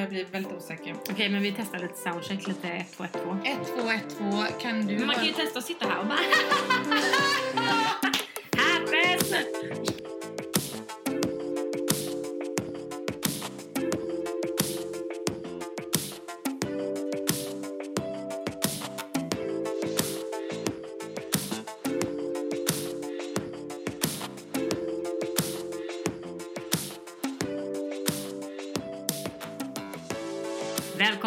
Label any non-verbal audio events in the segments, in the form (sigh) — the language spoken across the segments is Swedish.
Jag blir väldigt osäker. Okej, men vi testar lite soundcheck, lite 1, 2, 1, 2. 1, 2, 1, 2. Kan du... Men man kan ju testa att sitta här och bara... (laughs) Happens!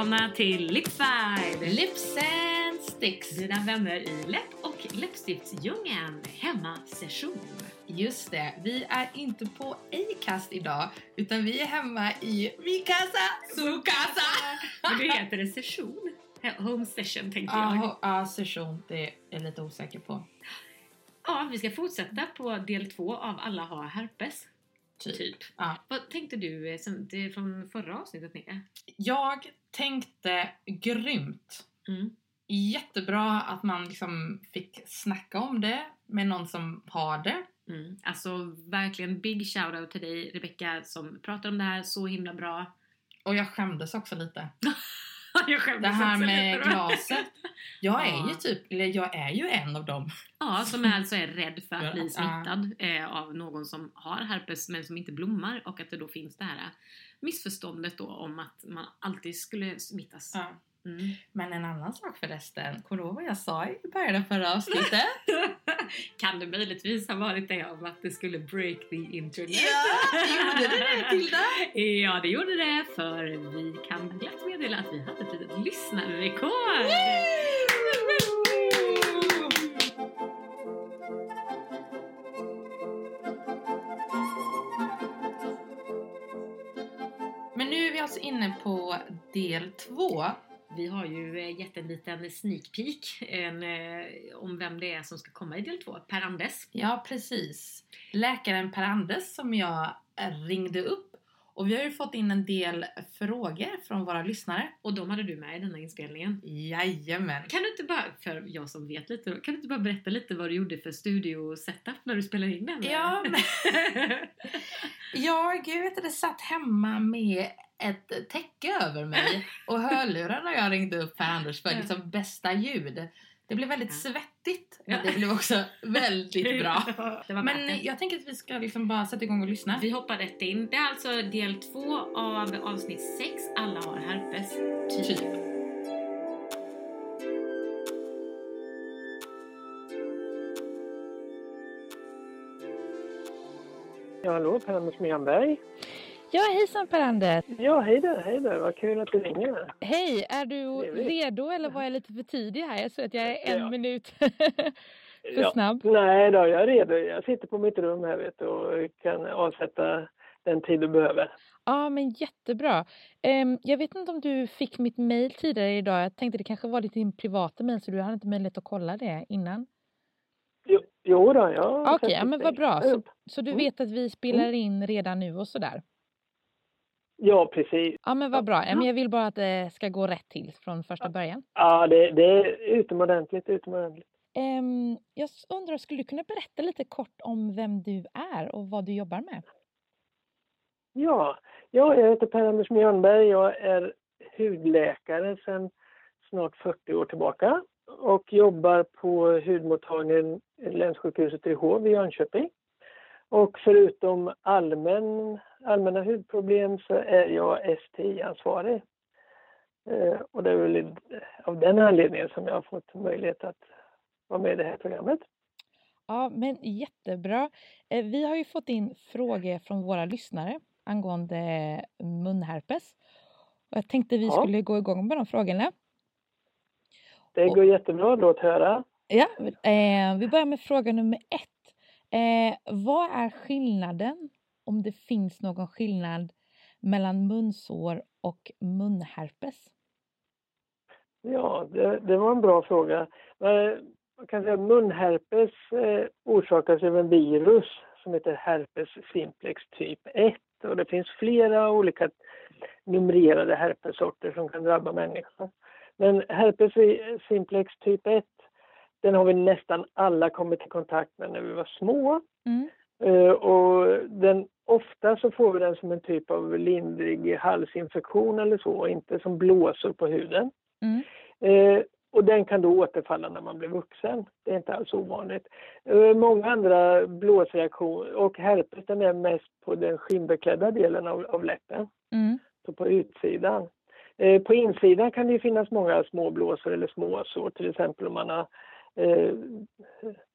Välkomna till Lipfive! Lips and sticks. Dina vänner i läpp och läppstiftsdjungeln hemmasession. Just det, vi är inte på Acast idag utan vi är hemma i min casa, su casa. Men det heter det session? Home session tänkte jag. Ja, ja, session, det är jag lite osäker på. Ja, vi ska fortsätta på del två av Alla har herpes. Typ. Ja. Vad tänkte du eh, som, från förra avsnittet Nicke? Jag tänkte grymt. Mm. Jättebra att man liksom fick snacka om det med någon som har det. Mm. Alltså verkligen big shoutout till dig Rebecca som pratar om det här så himla bra. Och jag skämdes också lite. (laughs) (laughs) Det här med glaset. Jag är ju typ, eller jag är ju en av dem. Ja, som är alltså är rädd för att bli smittad eh, av någon som har herpes men som inte blommar och att det då finns det här missförståndet då om att man alltid skulle smittas. Ja. Mm. Men en annan sak förresten, kommer du ihåg vad jag sa i början av förra avsnittet? (laughs) kan det möjligtvis ha varit det om att det skulle break the internet? gjorde det det Tilda? (laughs) Ja, det gjorde det för vi kan glatt meddela att vi hade ett litet lyssnarrekord! Men nu är vi alltså inne på del två. Vi har ju eh, gett en liten sneak peek en, eh, om vem det är som ska komma i del två. Per Andes. Ja, precis. Läkaren Per Anders som jag ringde upp. Och vi har ju fått in en del frågor från våra lyssnare. Och de hade du med i denna inspelningen. Jajamän. Kan du inte bara, för jag som vet lite, kan du inte bara berätta lite vad du gjorde för studio-setup när du spelade in den? Ja, men (laughs) jag vet inte, satt hemma med ett täcke över mig och hörlurar när jag ringde upp Per Anders för liksom bästa ljud. Det blev väldigt svettigt, men det blev också (laughs) väldigt bra. Men jag tänker att vi ska liksom bara sätta igång och lyssna. Vi hoppar rätt in. Det är alltså del två av avsnitt sex. Alla har herpes. Typ. Typ. Ja, hallå, Per-Anders Mjernberg. Ja, hejsan Per-Anders! Ja, hej där, hej där. Vad kul att du ringer. Hej, är du redo eller var jag lite för tidig här? Jag ser att jag är en Ja. minut (laughs) för Ja. snabb. Nej då, jag är redo. Jag sitter på mitt rum här vet du, och kan avsätta den tid du behöver. Ja, men jättebra. Ehm, jag vet inte om du fick mitt mejl tidigare idag. Jag tänkte det kanske var din privata mejl så du hade inte möjlighet att kolla det innan. Jo, jo då, ja. Okej, ja, men vad bra. Så, så du Mm. vet att vi spelar in redan nu och sådär? Ja, precis. Ja, men vad bra. Men jag vill bara att det ska gå rätt till från första början. Ja, det, det är utomordentligt, utomordentligt. Ehm, jag undrar, skulle du kunna berätta lite kort om vem du är och vad du jobbar med? Ja, ja jag heter Per-Anders Mjörnberg. Jag är hudläkare sedan snart 40 år tillbaka och jobbar på hudmottagningen Länssjukhuset i Hov i Jönköping. Och förutom allmän, allmänna hudproblem så är jag STI-ansvarig. Eh, och det är väl av den anledningen som jag har fått möjlighet att vara med i det här programmet. Ja, men jättebra. Eh, Vi har ju fått in frågor från våra lyssnare angående munherpes. Och jag tänkte vi Ja. skulle gå igång med de frågorna. Det går jättebra, låt höra. Ja, eh, vi börjar med fråga nummer ett. Eh, vad är skillnaden, om det finns någon skillnad, mellan munsår och munherpes? Ja, det, det var en bra fråga. Man eh, kan säga att munherpes eh, orsakas av en virus som heter herpes simplex typ 1 och det finns flera olika numrerade herpessorter som kan drabba människor. Men herpes eh, simplex typ 1 den har vi nästan alla kommit i kontakt med när vi var små. Mm. Eh, och den, ofta så får vi den som en typ av lindrig halsinfektion eller så, inte som blåsor på huden. Mm. Eh, och den kan då återfalla när man blir vuxen. Det är inte alls ovanligt. Eh, många andra blåsreaktioner och herpes den är mest på den skinnbeklädda delen av, av läppen, Mm. så på utsidan. På insidan kan det finnas många små blåsor eller småsår, till exempel om man har eh,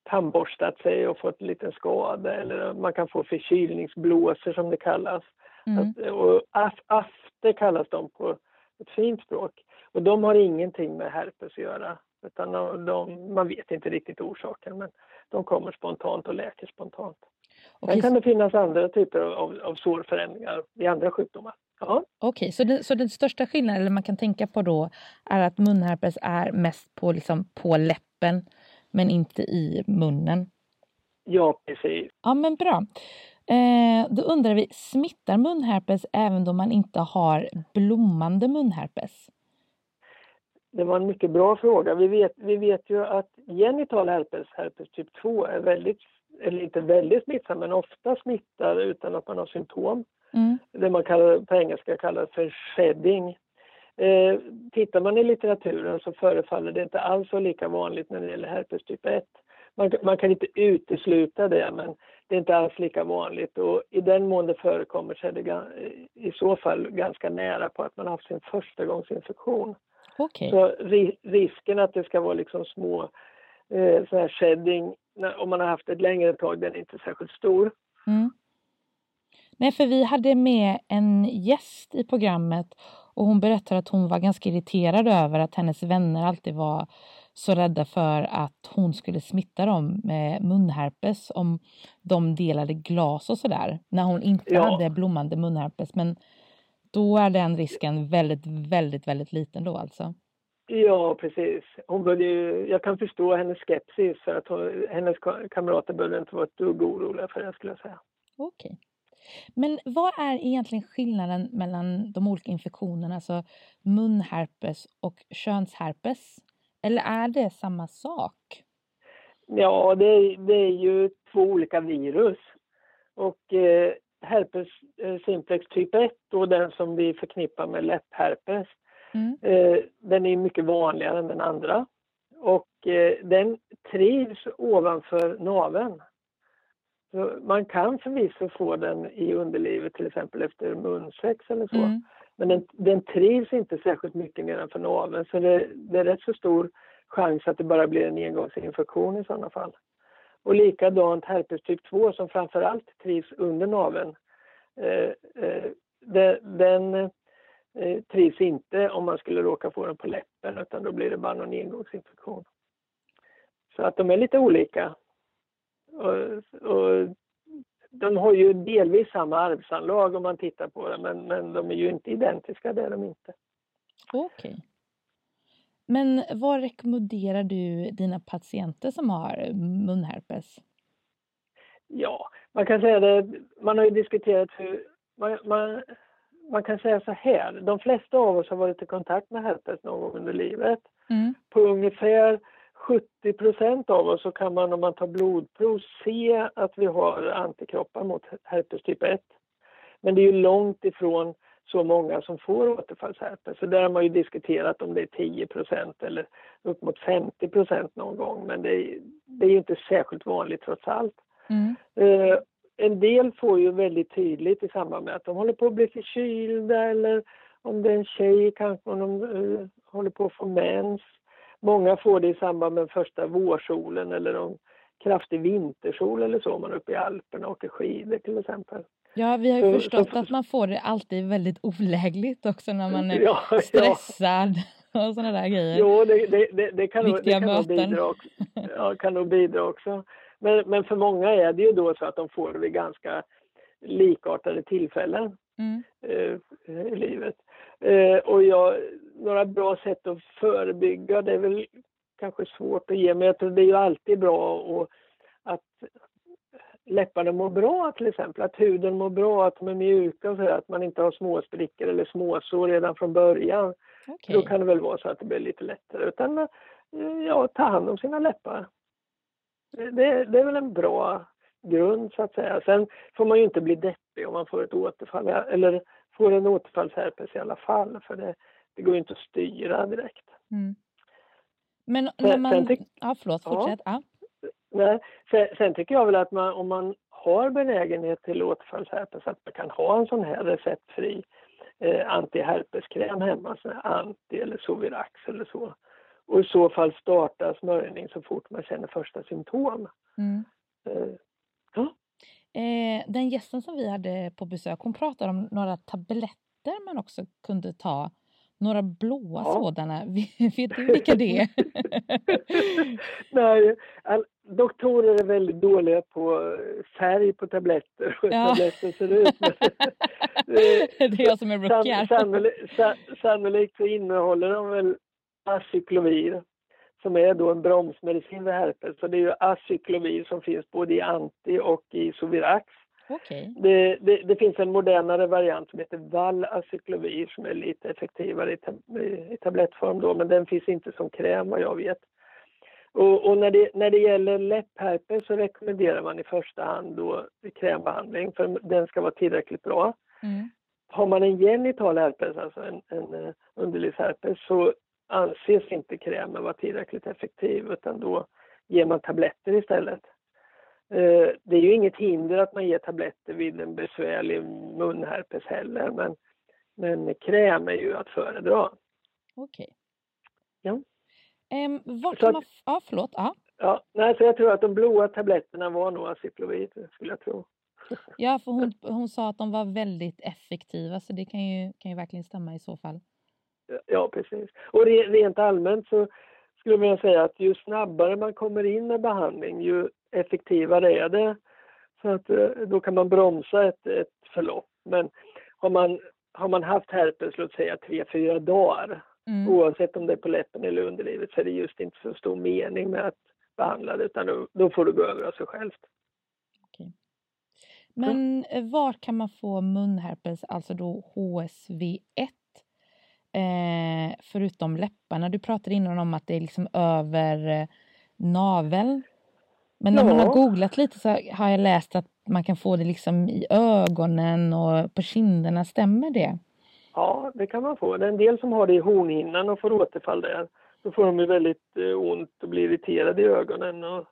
tandborstat sig och fått en liten skada eller man kan få förkylningsblåsor som det kallas. Mm. Att, och af, after kallas de på ett fint språk. Och de har ingenting med herpes att göra. Utan de, de, man vet inte riktigt orsaken men de kommer spontant och läker spontant. Sen kan det finnas andra typer av, av sårförändringar i andra sjukdomar. Ja, Okej, så, den, så den största skillnaden eller man kan tänka på då är att munherpes är mest på, liksom, på läppen men inte i munnen. ja precis. Ja, men bra. Eh, då undrar vi, smittar munherpes även då man inte har blommande munherpes? Det var en mycket bra fråga. Vi vet, vi vet ju att genital herpes, herpes typ 2, är väldigt, eller inte väldigt smittsam, men ofta smittar utan att man har symptom. Mm. det man kallar, på engelska kallar för shedding. Eh, tittar man i litteraturen så förefaller det inte alls så lika vanligt när det gäller herpes typ 1. Man, man kan inte utesluta det, men det är inte alls lika vanligt. Och I den mån det förekommer så är det i så fall ganska nära på att man har haft sin förstagångsinfektion. Okej. Så ri, risken att det ska vara liksom små eh, så här shedding, om man har haft ett längre tag, den är inte särskilt stor. Mm. Nej, för vi hade med en gäst i programmet och hon berättade att hon var ganska irriterad över att hennes vänner alltid var så rädda för att hon skulle smitta dem med munherpes om de delade glas och sådär. När hon inte Ja. hade blommande munherpes. Men då är den risken väldigt, väldigt, väldigt liten då alltså. Ja, precis. Hon började ju, jag kan förstå hennes skepsis för att hon, hennes ka- kamrater behövde inte vara ett dugg oroliga för det skulle jag säga. Okej. Men vad är egentligen skillnaden mellan de olika infektionerna, alltså munherpes och könsherpes? Eller är det samma sak? Ja, det, är- det är ju två olika virus. Och eh, herpes eh, simplex typ 1 och den som vi förknippar med läppherpes, Mm. eh, den är mycket vanligare än den andra. Och eh, den trivs ovanför naveln. Så man kan förvisso få den i underlivet till exempel efter munsex eller så. Mm. Men den, den trivs inte särskilt mycket nedanför naveln så det, det är rätt så stor chans att det bara blir en engångsinfektion i sådana fall. Och likadant herpes typ 2 som framför allt trivs under naveln. Eh, eh, de- den eh, trivs inte om man skulle råka få den på läppen utan då blir det bara någon engångsinfektion. Så att de är lite olika. Och, och de har ju delvis samma arvsanlag om man tittar på det, men, men de är ju inte identiska, det är de inte. Okej. Okay. Men vad rekommenderar du dina patienter som har munherpes? Ja, man kan säga det, man har ju diskuterat hur, man, man, man kan säga så här, de flesta av oss har varit i kontakt med herpes någon gång under livet. Mm. På ungefär 70 procent av oss så kan man om man tar blodprov se att vi har antikroppar mot herpes typ 1. Men det är ju långt ifrån så många som får återfallsherpes. Så där har man ju diskuterat om det är 10 procent eller upp mot 50 procent någon gång. Men det är, det är inte särskilt vanligt trots allt. Mm. Uh, en del får ju väldigt tydligt i samband med att de håller på att bli förkylda eller om det är en tjej kanske om de uh, håller på att få mens. Många får det i samband med första vårsolen eller om kraftig vintersol eller så, om man är uppe i Alperna och åker skidor till exempel. Ja, vi har ju så, förstått så, att man får det alltid väldigt olägligt också när man är ja, (laughs) stressad ja. och sådana där grejer. Jo, det, det, det, det kan, nog, det kan nog bidra också. Ja, kan nog bidra också. Men, men för många är det ju då så att de får det vid ganska likartade tillfällen mm. eh, i livet. Eh, och jag, några bra sätt att förebygga, det är väl kanske svårt att ge, men jag tror det är ju alltid bra och att läpparna mår bra till exempel, att huden mår bra, att de är mjuka och så att man inte har småsprickor eller småsår redan från början. Okay. Då kan det väl vara så att det blir lite lättare. Utan eh, ja, ta hand om sina läppar. Det, det är väl en bra grund så att säga. Sen får man ju inte bli deppig om man får ett återfall, eller får en återfallsherpes i alla fall, för det, det går ju inte att styra direkt. Mm. Men när man... Sen, sen ja, förlåt, fortsätt. Ja. Nej, sen, sen, tycker jag väl att man, om man har benägenhet till återfallsherpes, att man kan ha en sån här receptfri eh, antiherpeskräm hemma, sån här anti eller Sovirax eller så. Och i så fall starta smörjning så fort man känner första symptom. Mm. Eh, ja. Eh, den gästen som vi hade på besök, hon pratade om några tabletter man också kunde ta några blåa ja. sådana. (laughs) Vet du vilka det är? (laughs) Nej, all, doktorer är väldigt dåliga på färg på tabletter. Ja. tabletter ser ut. (laughs) det är jag som är rockar. Sannolikt, sannolikt så innehåller de väl acyklovir som är då en bromsmedicin vid herpes. Så det är ju acyklovir som finns både i anti och i Sovirax. Okay. Det, det, det, finns en modernare variant som heter Val-acyklovir som är lite effektivare i, tab i, tablettform då, men den finns inte som kräm vad jag vet. Och, och, när, det, när det gäller läppherpes så rekommenderar man i första hand då krämbehandling för den ska vara tillräckligt bra. Mm. Har man en genital herpes, alltså en, en uh, underlivsherpes, så anses inte krämen vara tillräckligt effektiv utan då ger man tabletter istället. Eh, det är ju inget hinder att man ger tabletter vid en besvärlig munherpes heller, men, men kräm är ju att föredra. Okej. Okay. Ja. Um, vad kan att, man... Ja, förlåt. Ja. Ja, nej, så jag tror att de blåa tabletterna var nog aciplovir, skulle jag tro. Ja, för hon, (laughs) hon sa att de var väldigt effektiva, så det kan ju, kan ju verkligen stämma i så fall. Ja, precis. Och rent allmänt så skulle jag säga att ju snabbare man kommer in med behandling, ju effektivare är det. Så att eh, då kan man bromsa ett, ett förlopp. Men har man, har man haft herpes, låt säga tre, fyra dagar, mm. oavsett om det är på läppen eller underlivet, så är det just inte så stor mening med att behandla det, utan då, då får det gå över av sig självt. Okay. Men mm. var kan man få munherpes, alltså då HSV1? Eh, förutom läpparna. Du pratade innan om att det är liksom över eh, naveln. Men när ja. man har googlat lite så har jag läst att man kan få det liksom i ögonen och på kinderna. Stämmer det? Ja, det kan man få. Det är en del som har det i hornhinnan och får återfall där. Då får de ju väldigt eh, ont och blir irriterade i ögonen och,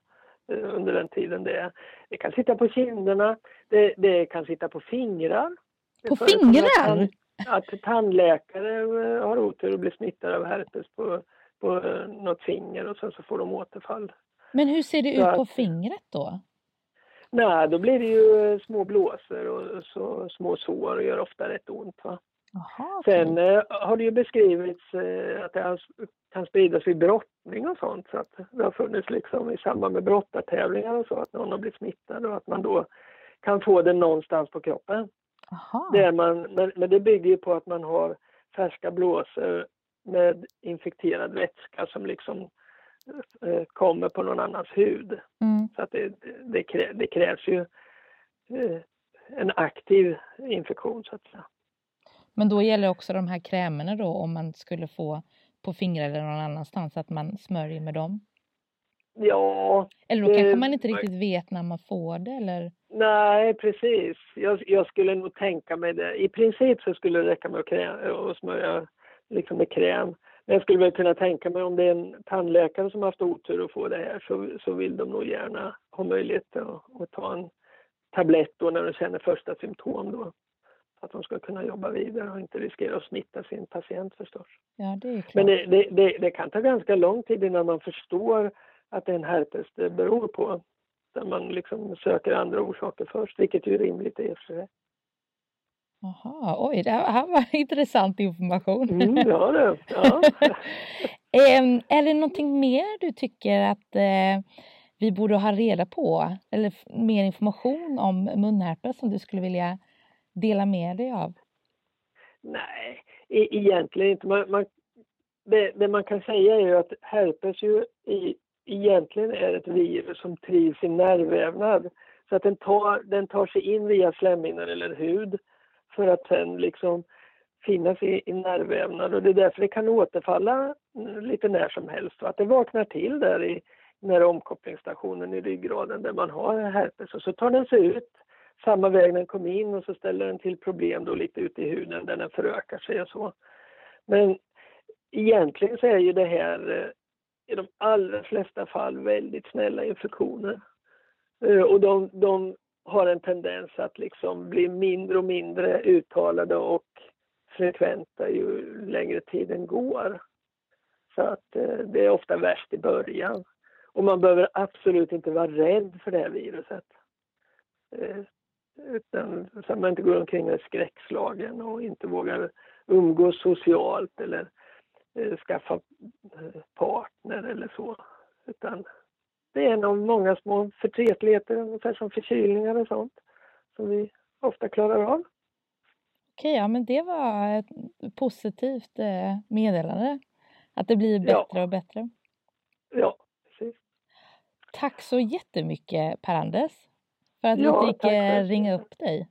eh, under den tiden det är. Det kan sitta på kinderna, det, det kan sitta på fingrar. På fingrar? Att, att tandläkare eh, har otur och blir smittade av herpes på, på något finger och sen så får de återfall. Men hur ser det ut att, på fingret då? Nej, då blir det ju små blåsor och så, små sår och gör ofta rätt ont. Va? Aha, okay. Sen eh, har det ju beskrivits eh, att det kan spridas vid brottning och sånt. Så att det har funnits liksom i samband med brottartävlingar och så att någon har blivit smittad och att man då kan få det någonstans på kroppen. Aha. Där man, men, men det bygger ju på att man har färska blåsor med infekterad vätska som liksom eh, kommer på någon annans hud. Mm. Så att det, det, krä, det krävs ju eh, en aktiv infektion så att säga. Men då gäller också de här krämerna då om man skulle få på fingrar eller någon annanstans att man smörjer med dem? Ja, Eller då kanske man inte riktigt vet när man får det eller? nej precis. Jag, jag skulle nog tänka mig det. I princip så skulle det räcka med att, krä, att smörja liksom med kräm. Men jag skulle väl kunna tänka mig om det är en tandläkare som har haft otur att få det här så, så vill de nog gärna ha möjlighet att, att ta en tablett då när de känner första symptom då. Att de ska kunna jobba vidare och inte riskera att smitta sin patient förstås. Ja, det är klart. Men det, det, det, det kan ta ganska lång tid innan man förstår att det är en herpes det beror på. Där man liksom söker andra orsaker först, vilket ju är rimligt och för sig. Jaha, oj, det här var (laughs) intressant information. Mm, ja, det, ja. (laughs) Är det någonting mer du tycker att eh, vi borde ha reda på? Eller mer information om munherpes som du skulle vilja dela med dig av? Nej, e- egentligen inte. Man, man, det, det man kan säga är ju att herpes ju i, egentligen är ett virus som trivs i nervvävnad. Så att den tar, den tar sig in via slemhinnor eller hud för att sen liksom finnas i, i nervvävnad och det är därför det kan återfalla lite när som helst. Och att det vaknar till där i den här omkopplingsstationen i ryggraden där man har herpes och så tar den sig ut samma väg den kom in och så ställer den till problem då lite ute i huden där den förökar sig och så. Men egentligen så är ju det här eh, i de allra flesta fall väldigt snälla infektioner. Eh, och de, de har en tendens att liksom bli mindre och mindre uttalade och frekventa ju längre tiden går. Så att eh, det är ofta värst i början. Och man behöver absolut inte vara rädd för det här viruset. Eh, utan så att man inte går omkring och är skräckslagen och inte vågar umgås socialt eller skaffa eh, partner eller så. Utan det är en av många små förtretligheter, ungefär som förkylningar och sånt, som vi ofta klarar av. Okej, ja men det var ett positivt eh, meddelande. Att det blir Ja. bättre och bättre. Ja, precis. Tack så jättemycket Per-Anders för att Ja, vi fick eh, ringa upp dig.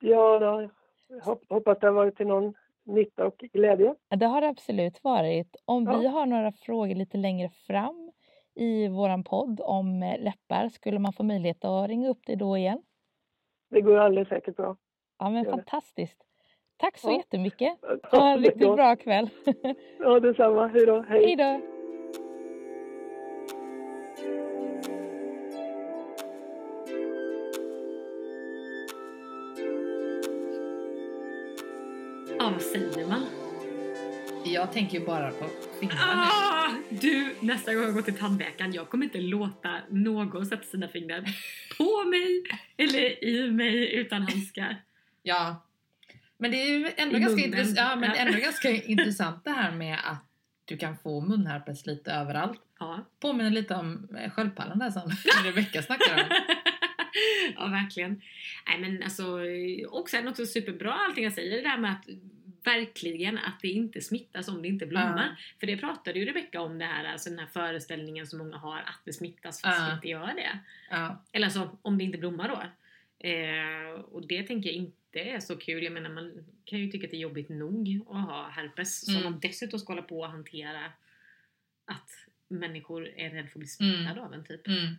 Ja, då, jag hop- hoppas det har varit till någon nytta och glädje. Det har det absolut varit. Om Ja. vi har några frågor lite längre fram i våran podd om eh, läppar, skulle man få möjlighet att ringa upp dig då igen? Det går alldeles säkert bra. Ja, men fantastiskt. Tack så Ja. jättemycket. Ha en riktigt bra kväll. Ja, detsamma. Hej då. Hej då. Jag tänker ju bara på fingrarna. Ah, du, nästa gång jag går till tandläkaren, jag kommer inte låta någon sätta sina fingrar på mig eller i mig utan handskar. Ja. Men det är ju ändå I ganska, intress- ja, men ändå ganska intressant det här med att du kan få munherpes lite överallt. Ja. Påminner lite om eh, sköldpaddan där som (laughs) Rebecka snackar om. (laughs) ja, verkligen. Nej, men alltså, och sen också superbra allting jag säger, det här med att verkligen att det inte smittas om det inte blommar. Ja. För det pratade ju Rebecka om det här, alltså den här föreställningen som många har att det smittas fast Ja. det inte gör det. Ja. Eller alltså om det inte blommar då. Eh, och det tänker jag inte är så kul. Jag menar man kan ju tycka att det är jobbigt nog att ha herpes. Mm. Så man dessutom ska hålla på och hantera att människor är rädda för att bli smittade Mm. av en typ. Mm.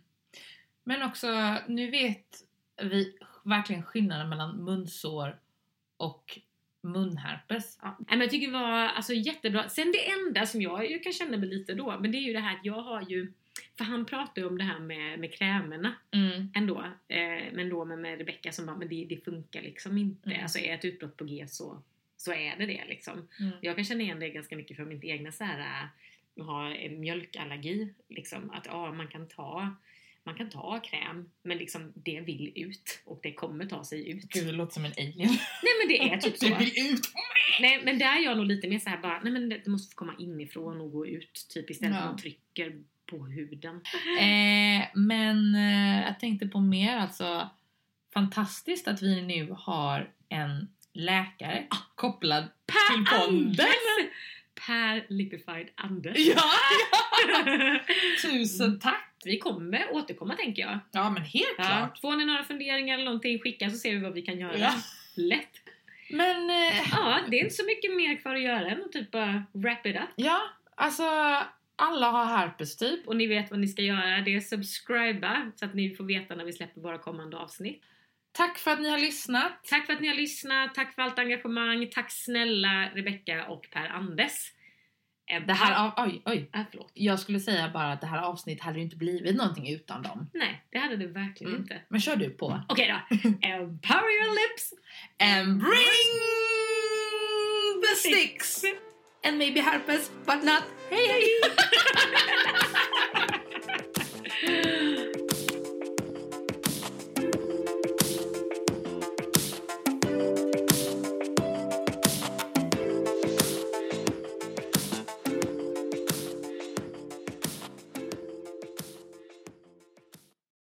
Men också, nu vet vi verkligen skillnaden mellan munsår och munherpes. Ja. Men jag tycker det var alltså, jättebra. Sen det enda som jag ju kan känna mig lite då, men det är ju det här att jag har ju för han pratar ju om det här med, med krämerna Mm. ändå. Eh, men då med, med Rebecca som bara, men det, det funkar liksom inte. Mm. Alltså är ett utbrott på G så, så är det det liksom. Mm. Jag kan känna igen det ganska mycket från mitt egna så här, har en mjölkallergi. Liksom, att ja, man kan ta man kan ta kräm, men liksom det vill ut och det kommer ta sig ut. Gud, det låter som en alien. Nej men det är typ (laughs) så. Det vill ut! Nej men där är jag nog lite mer så här bara, nej men det, måste få komma inifrån och gå ut typ istället för Ja. att man trycker på huden. Eh, men eh, jag tänkte på mer alltså fantastiskt att vi nu har en läkare kopplad Per till podden. Per Lipified Anders. Ja, ja. (laughs) Tusen tack! Vi kommer återkomma tänker jag. Ja, men helt Ja. klart. Får ni några funderingar eller någonting, skicka så ser vi vad vi kan göra. Ja. Lätt. Men eh, Ja, det är inte så mycket mer kvar att göra än att typ bara wrap it up. ja, alltså alla har herpes typ. Och ni vet vad ni ska göra. Det är subscriba så att ni får veta när vi släpper våra kommande avsnitt. Tack för att ni har lyssnat. Tack för att ni har lyssnat, tack för allt engagemang, tack snälla Rebecca och Per Anders. Eh, Det här, oj, oj. Äh, förlåt. Jag skulle säga bara att det här avsnittet hade ju inte blivit någonting utan dem. Nej, det hade det verkligen Mm. inte. Men kör du på. Okej då. (laughs) Empower your lips! And bring the sticks! And maybe herpes, but not. Hej hej! (laughs)